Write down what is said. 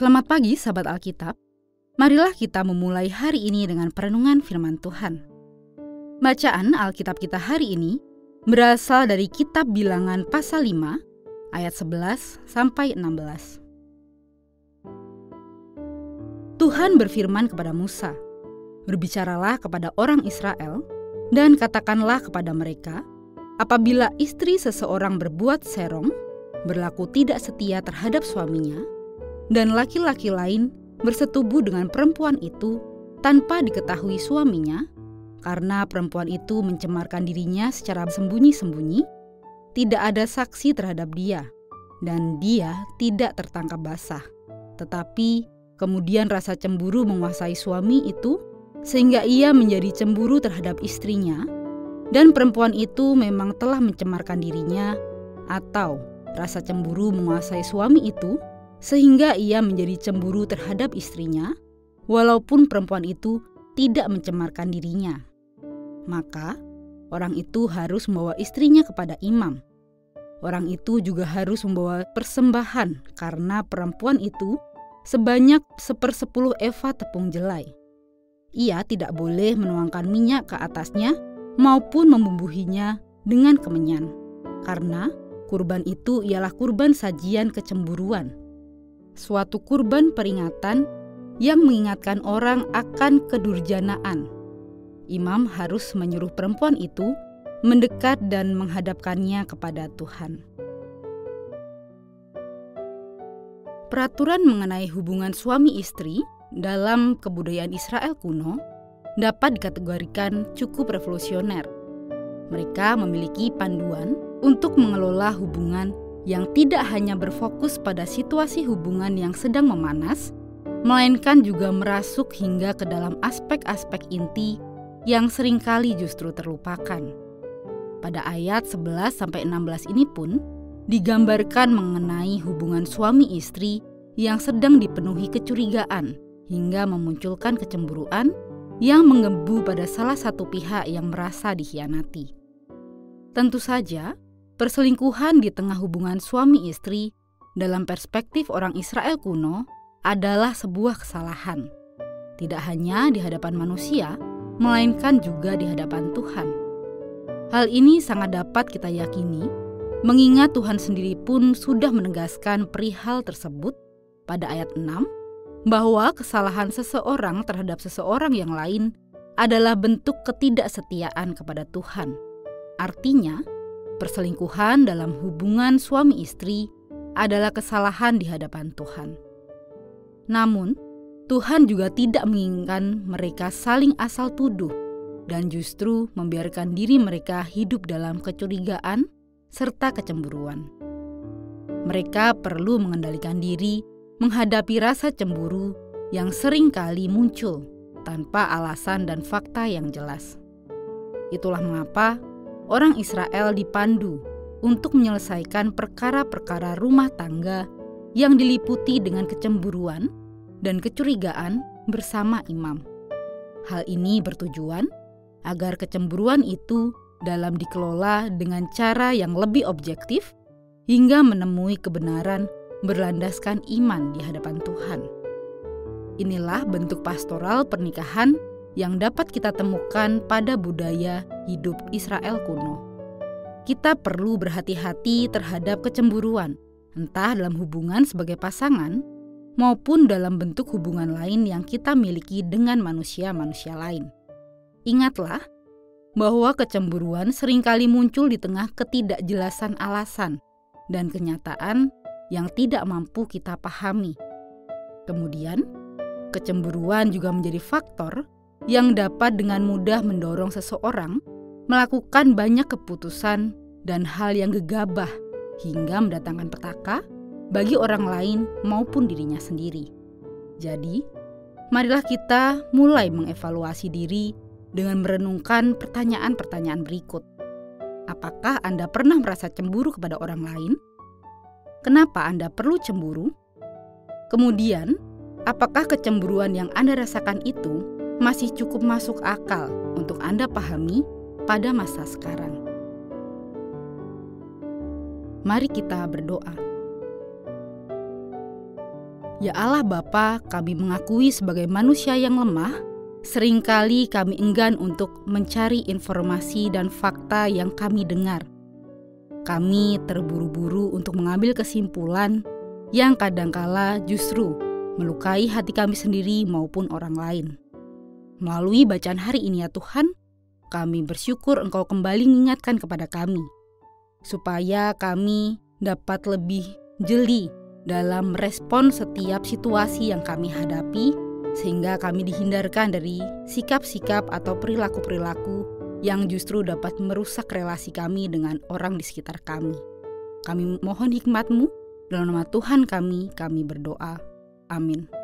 Selamat pagi sahabat Alkitab. Marilah kita memulai hari ini dengan perenungan firman Tuhan. Bacaan Alkitab kita hari ini berasal dari kitab Bilangan pasal 5 ayat 11 sampai 16. Tuhan berfirman kepada Musa, "Berbicaralah kepada orang Israel dan katakanlah kepada mereka, apabila istri seseorang berbuat serong, berlaku tidak setia terhadap suaminya, dan laki-laki lain bersetubuh dengan perempuan itu tanpa diketahui suaminya, karena perempuan itu mencemarkan dirinya secara sembunyi-sembunyi, tidak ada saksi terhadap dia, dan dia tidak tertangkap basah. Tetapi kemudian rasa cemburu menguasai suami itu, sehingga ia menjadi cemburu terhadap istrinya, dan perempuan itu memang telah mencemarkan dirinya, atau rasa cemburu menguasai suami itu sehingga ia menjadi cemburu terhadap istrinya, walaupun perempuan itu tidak mencemarkan dirinya. Maka, orang itu harus membawa istrinya kepada imam. Orang itu juga harus membawa persembahan karena perempuan itu sebanyak sepersepuluh eva tepung jelai. Ia tidak boleh menuangkan minyak ke atasnya maupun membumbuhinya dengan kemenyan, karena kurban itu ialah kurban sajian kecemburuan suatu kurban peringatan yang mengingatkan orang akan kedurjanaan. Imam harus menyuruh perempuan itu mendekat dan menghadapkannya kepada Tuhan. Peraturan mengenai hubungan suami istri dalam kebudayaan Israel kuno dapat dikategorikan cukup revolusioner. Mereka memiliki panduan untuk mengelola hubungan yang tidak hanya berfokus pada situasi hubungan yang sedang memanas, melainkan juga merasuk hingga ke dalam aspek-aspek inti yang sering kali justru terlupakan. Pada ayat 11-16 ini pun digambarkan mengenai hubungan suami istri yang sedang dipenuhi kecurigaan hingga memunculkan kecemburuan yang menggebu pada salah satu pihak yang merasa dikhianati. Tentu saja, Perselingkuhan di tengah hubungan suami istri dalam perspektif orang Israel kuno adalah sebuah kesalahan. Tidak hanya di hadapan manusia, melainkan juga di hadapan Tuhan. Hal ini sangat dapat kita yakini, mengingat Tuhan sendiri pun sudah menegaskan perihal tersebut pada ayat 6, bahwa kesalahan seseorang terhadap seseorang yang lain adalah bentuk ketidaksetiaan kepada Tuhan. Artinya, Perselingkuhan dalam hubungan suami istri adalah kesalahan di hadapan Tuhan. Namun, Tuhan juga tidak menginginkan mereka saling asal tuduh dan justru membiarkan diri mereka hidup dalam kecurigaan serta kecemburuan. Mereka perlu mengendalikan diri menghadapi rasa cemburu yang sering kali muncul tanpa alasan dan fakta yang jelas. Itulah mengapa orang Israel dipandu untuk menyelesaikan perkara-perkara rumah tangga yang diliputi dengan kecemburuan dan kecurigaan bersama imam. Hal ini bertujuan agar kecemburuan itu dalam dikelola dengan cara yang lebih objektif hingga menemui kebenaran berlandaskan iman di hadapan Tuhan. Inilah bentuk pastoral pernikahan yang dapat kita temukan pada budaya hidup Israel kuno. Kita perlu berhati-hati terhadap kecemburuan, entah dalam hubungan sebagai pasangan maupun dalam bentuk hubungan lain yang kita miliki dengan manusia-manusia lain. Ingatlah bahwa kecemburuan sering kali muncul di tengah ketidakjelasan alasan dan kenyataan yang tidak mampu kita pahami. Kemudian, kecemburuan juga menjadi faktor yang dapat dengan mudah mendorong seseorang melakukan banyak keputusan dan hal yang gegabah hingga mendatangkan petaka bagi orang lain maupun dirinya sendiri. Jadi, marilah kita mulai mengevaluasi diri dengan merenungkan pertanyaan-pertanyaan berikut. Apakah Anda pernah merasa cemburu kepada orang lain? Kenapa Anda perlu cemburu? Kemudian, apakah kecemburuan yang Anda rasakan itu masih cukup masuk akal untuk Anda pahami pada masa sekarang. Mari kita berdoa. Ya Allah Bapa, kami mengakui sebagai manusia yang lemah, sering kali kami enggan untuk mencari informasi dan fakta yang kami dengar. Kami terburu-buru untuk mengambil kesimpulan yang kadangkala justru melukai hati kami sendiri maupun orang lain. Melalui bacaan hari ini ya Tuhan, kami bersyukur Engkau kembali mengingatkan kepada kami, supaya kami dapat lebih jeli dalam respon setiap situasi yang kami hadapi, sehingga kami dihindarkan dari sikap-sikap atau perilaku-perilaku yang justru dapat merusak relasi kami dengan orang di sekitar kami. Kami mohon hikmat-Mu, dalam nama Tuhan kami, kami berdoa. Amin.